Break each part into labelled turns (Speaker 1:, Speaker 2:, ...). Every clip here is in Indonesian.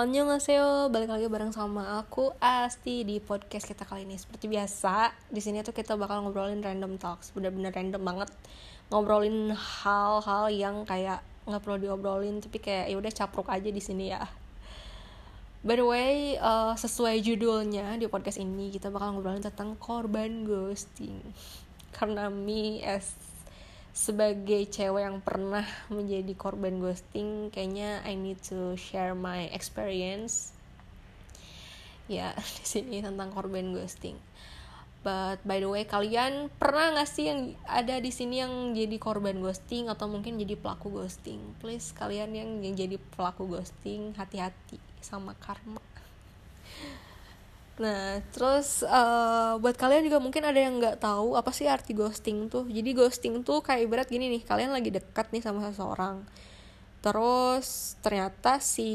Speaker 1: Annyeonghaseyo, balik lagi bareng sama aku Asti di podcast kita kali ini. Seperti biasa, di sini tuh kita bakal ngobrolin random talks, bener-bener random banget. Ngobrolin hal-hal yang kayak nggak perlu diobrolin, tapi kayak ya udah capruk aja di sini ya. By the way, uh, sesuai judulnya di podcast ini kita bakal ngobrolin tentang korban ghosting. Karena me as sebagai cewek yang pernah menjadi korban ghosting kayaknya I need to share my experience. Ya di sini tentang korban ghosting. But by the way kalian pernah nggak sih yang ada di sini yang jadi korban ghosting atau mungkin jadi pelaku ghosting? Please kalian yang, yang jadi pelaku ghosting hati-hati sama karma Nah, terus uh, buat kalian juga mungkin ada yang nggak tahu apa sih arti ghosting tuh. Jadi ghosting tuh kayak ibarat gini nih, kalian lagi dekat nih sama seseorang. Terus ternyata si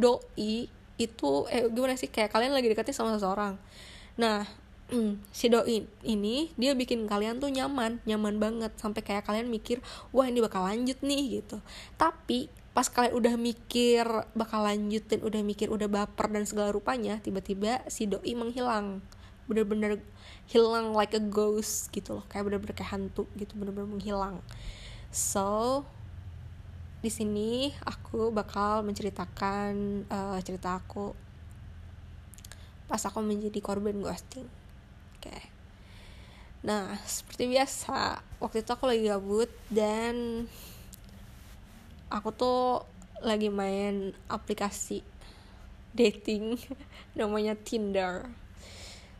Speaker 1: doi itu eh gimana sih kayak kalian lagi dekatnya sama seseorang. Nah, si doi ini dia bikin kalian tuh nyaman, nyaman banget. Sampai kayak kalian mikir, wah ini bakal lanjut nih gitu. Tapi pas kalian udah mikir bakal lanjutin udah mikir udah baper dan segala rupanya tiba-tiba si doi menghilang. Bener-bener hilang like a ghost gitu loh. Kayak bener-bener kayak hantu gitu bener-bener menghilang. So di sini aku bakal menceritakan uh, cerita aku pas aku menjadi korban ghosting oke. Nah seperti biasa waktu itu aku lagi gabut dan aku tuh lagi main aplikasi dating namanya Tinder.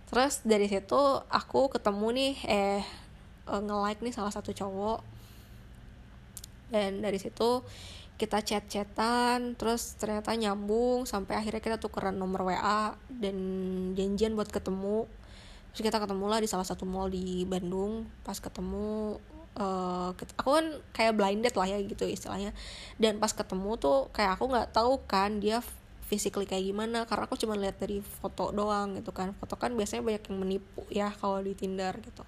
Speaker 1: Terus dari situ aku ketemu nih eh, eh nge-like nih salah satu cowok. Dan dari situ kita chat-chatan terus ternyata nyambung sampai akhirnya kita tukeran nomor WA dan janjian buat ketemu terus kita ketemu lah di salah satu mall di Bandung. Pas ketemu uh, aku kan kayak blinded lah ya gitu istilahnya. Dan pas ketemu tuh kayak aku nggak tahu kan dia physically kayak gimana. Karena aku cuma lihat dari foto doang gitu kan. Foto kan biasanya banyak yang menipu ya kalau di Tinder gitu.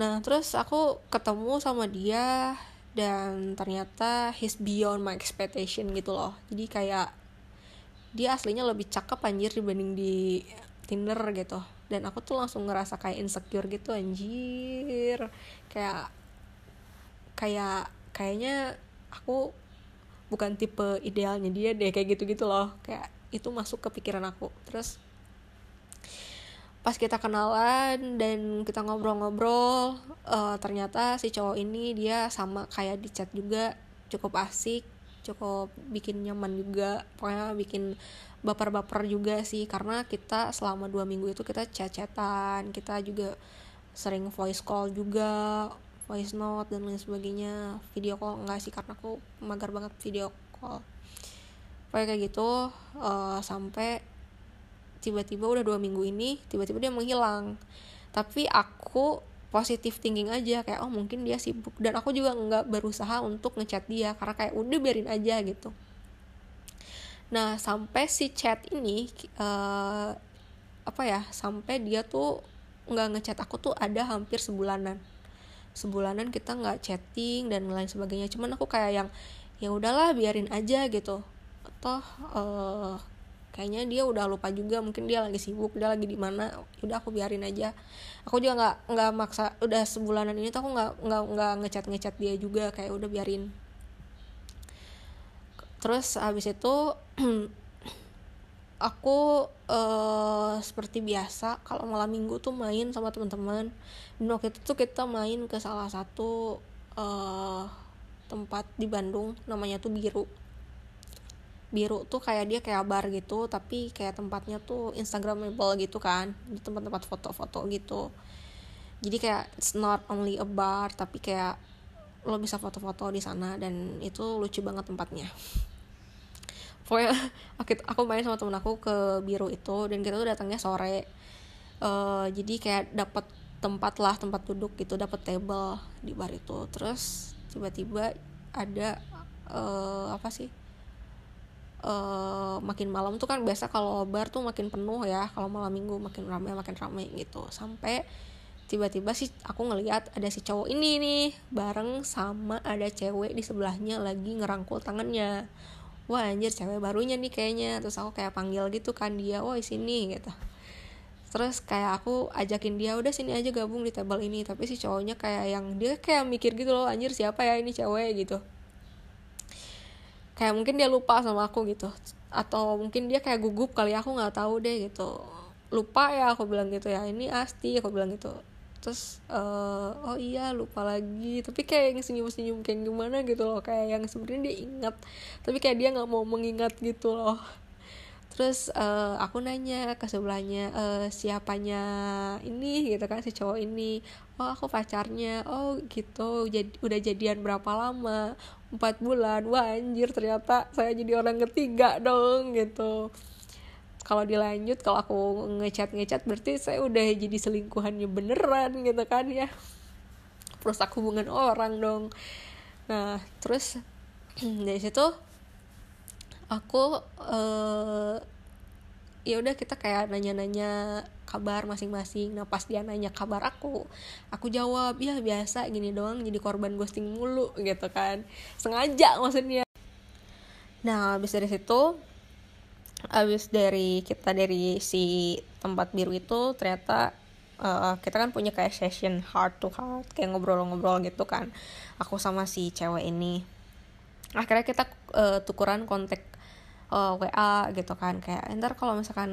Speaker 1: Nah terus aku ketemu sama dia dan ternyata he's beyond my expectation gitu loh. Jadi kayak dia aslinya lebih cakep anjir dibanding di Tinder gitu dan aku tuh langsung ngerasa kayak insecure gitu anjir. Kayak kayak kayaknya aku bukan tipe idealnya dia deh kayak gitu gitu loh. Kayak itu masuk ke pikiran aku. Terus pas kita kenalan dan kita ngobrol-ngobrol uh, ternyata si cowok ini dia sama kayak di chat juga. Cukup asik cukup bikin nyaman juga. Pokoknya bikin baper-baper juga sih karena kita selama dua minggu itu kita chat-chatan kita juga sering voice call juga voice note dan lain sebagainya video call enggak sih karena aku magar banget video call. Kayak gitu uh, sampai tiba-tiba udah dua minggu ini tiba-tiba dia menghilang. Tapi aku positif thinking aja kayak oh mungkin dia sibuk. Dan aku juga nggak berusaha untuk ngechat dia karena kayak udah biarin aja gitu nah sampai si chat ini uh, apa ya sampai dia tuh nggak ngechat aku tuh ada hampir sebulanan. Sebulanan kita nggak chatting dan lain sebagainya. Cuman aku kayak yang ya udahlah biarin aja gitu. Toh uh, kayaknya dia udah lupa juga mungkin dia lagi sibuk dia lagi di mana. Udah aku biarin aja. Aku juga nggak nggak maksa udah sebulanan ini tuh aku nggak nggak nggak ngecat ngecat dia juga kayak udah biarin terus habis itu aku uh, seperti biasa kalau malam minggu tuh main sama teman-teman. Dan waktu itu tuh kita main ke salah satu uh, tempat di Bandung namanya tuh Biru. Biru tuh kayak dia kayak bar gitu tapi kayak tempatnya tuh instagramable gitu kan di tempat-tempat foto-foto gitu. Jadi kayak it's not only a bar tapi kayak lo bisa foto-foto di sana dan itu lucu banget tempatnya. Pokoknya aku, main sama temen aku ke biru itu dan kita tuh datangnya sore. Uh, jadi kayak dapat tempat lah tempat duduk gitu dapat table di bar itu. Terus tiba-tiba ada uh, apa sih? Uh, makin malam tuh kan biasa kalau bar tuh makin penuh ya kalau malam minggu makin ramai makin ramai gitu. Sampai tiba-tiba sih aku ngeliat ada si cowok ini nih bareng sama ada cewek di sebelahnya lagi ngerangkul tangannya. Wah anjir cewek barunya nih kayaknya. Terus aku kayak panggil gitu kan dia wah sini gitu. Terus kayak aku ajakin dia udah sini aja gabung di table ini. Tapi si cowoknya kayak yang dia kayak mikir gitu loh anjir siapa ya ini cewek? gitu. Kayak mungkin dia lupa sama aku gitu. Atau mungkin dia kayak gugup kali aku nggak tahu deh gitu. Lupa ya aku bilang gitu ya ini asti aku bilang gitu terus uh, oh iya lupa lagi. Tapi kayak yang senyum senyum kayak gimana gitu loh. Kayak yang sebenarnya dia ingat tapi kayak dia nggak mau mengingat gitu loh. Terus uh, aku nanya ke sebelahnya uh, siapanya ini gitu kan si cowok ini. Oh aku pacarnya. Oh gitu. Jadi udah jadian berapa lama? Empat bulan. Wah anjir ternyata saya jadi orang ketiga dong gitu kalau dilanjut kalau aku ngechat ngechat berarti saya udah jadi selingkuhannya beneran gitu kan ya. Perusak hubungan orang dong. Nah terus dari situ aku uh, ya udah kita kayak nanya-nanya kabar masing-masing. Nah pas dia nanya kabar aku aku jawab ya biasa gini doang jadi korban ghosting mulu gitu kan. Sengaja maksudnya. Nah habis dari situ abis dari kita dari si tempat biru itu ternyata uh, kita kan punya kayak session heart to heart kayak ngobrol-ngobrol gitu kan aku sama si cewek ini. Akhirnya kita uh, tukuran kontak uh, eh, WA gitu kan kayak ntar kalau misalkan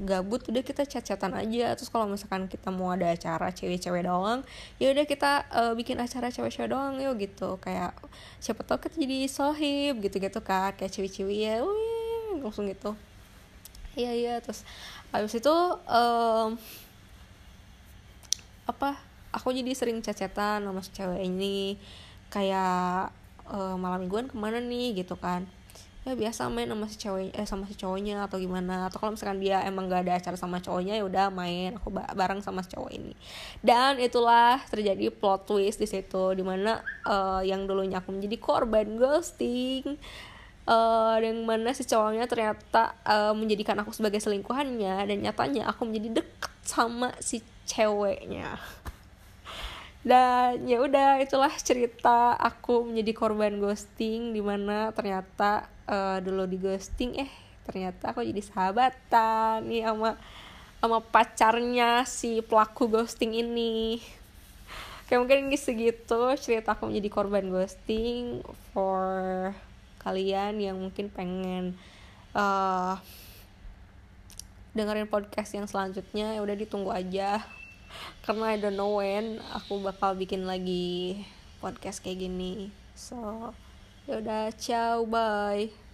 Speaker 1: gabut udah kita chat-chatan aja. Terus kalau misalkan kita mau ada acara cewek-cewek doang ya udah kita uh, bikin acara cewek-cewek doang yuk gitu. Kayak siapa tau kita jadi sohib gitu-gitu kan kayak cewek-cewek ya wih langsung gitu. Iya iya terus habis itu um, apa aku jadi sering cacetan sama si cewek ini. Kayak uh, malam mingguan ke mana nih gitu kan. Ya biasa main sama si cewek eh sama si cowoknya atau gimana. Atau kalau misalkan dia emang gak ada acara sama cowoknya ya udah main aku bareng sama si cowok ini. Dan itulah terjadi plot twist di situ di mana uh, yang dulunya aku menjadi korban ghosting uh, yang mana si cowoknya ternyata uh, menjadikan aku sebagai selingkuhannya dan nyatanya aku menjadi deket sama si ceweknya. Dan ya udah itulah cerita aku menjadi korban ghosting di mana ternyata uh, dulu di ghosting eh ternyata aku jadi sahabatan nih sama sama pacarnya si pelaku ghosting ini. Kayak mungkin segitu cerita aku menjadi korban ghosting for kalian yang mungkin pengen uh, dengerin podcast yang selanjutnya ya udah ditunggu aja. Karena I don't know when aku bakal bikin lagi podcast kayak gini. So ya udah ciao bye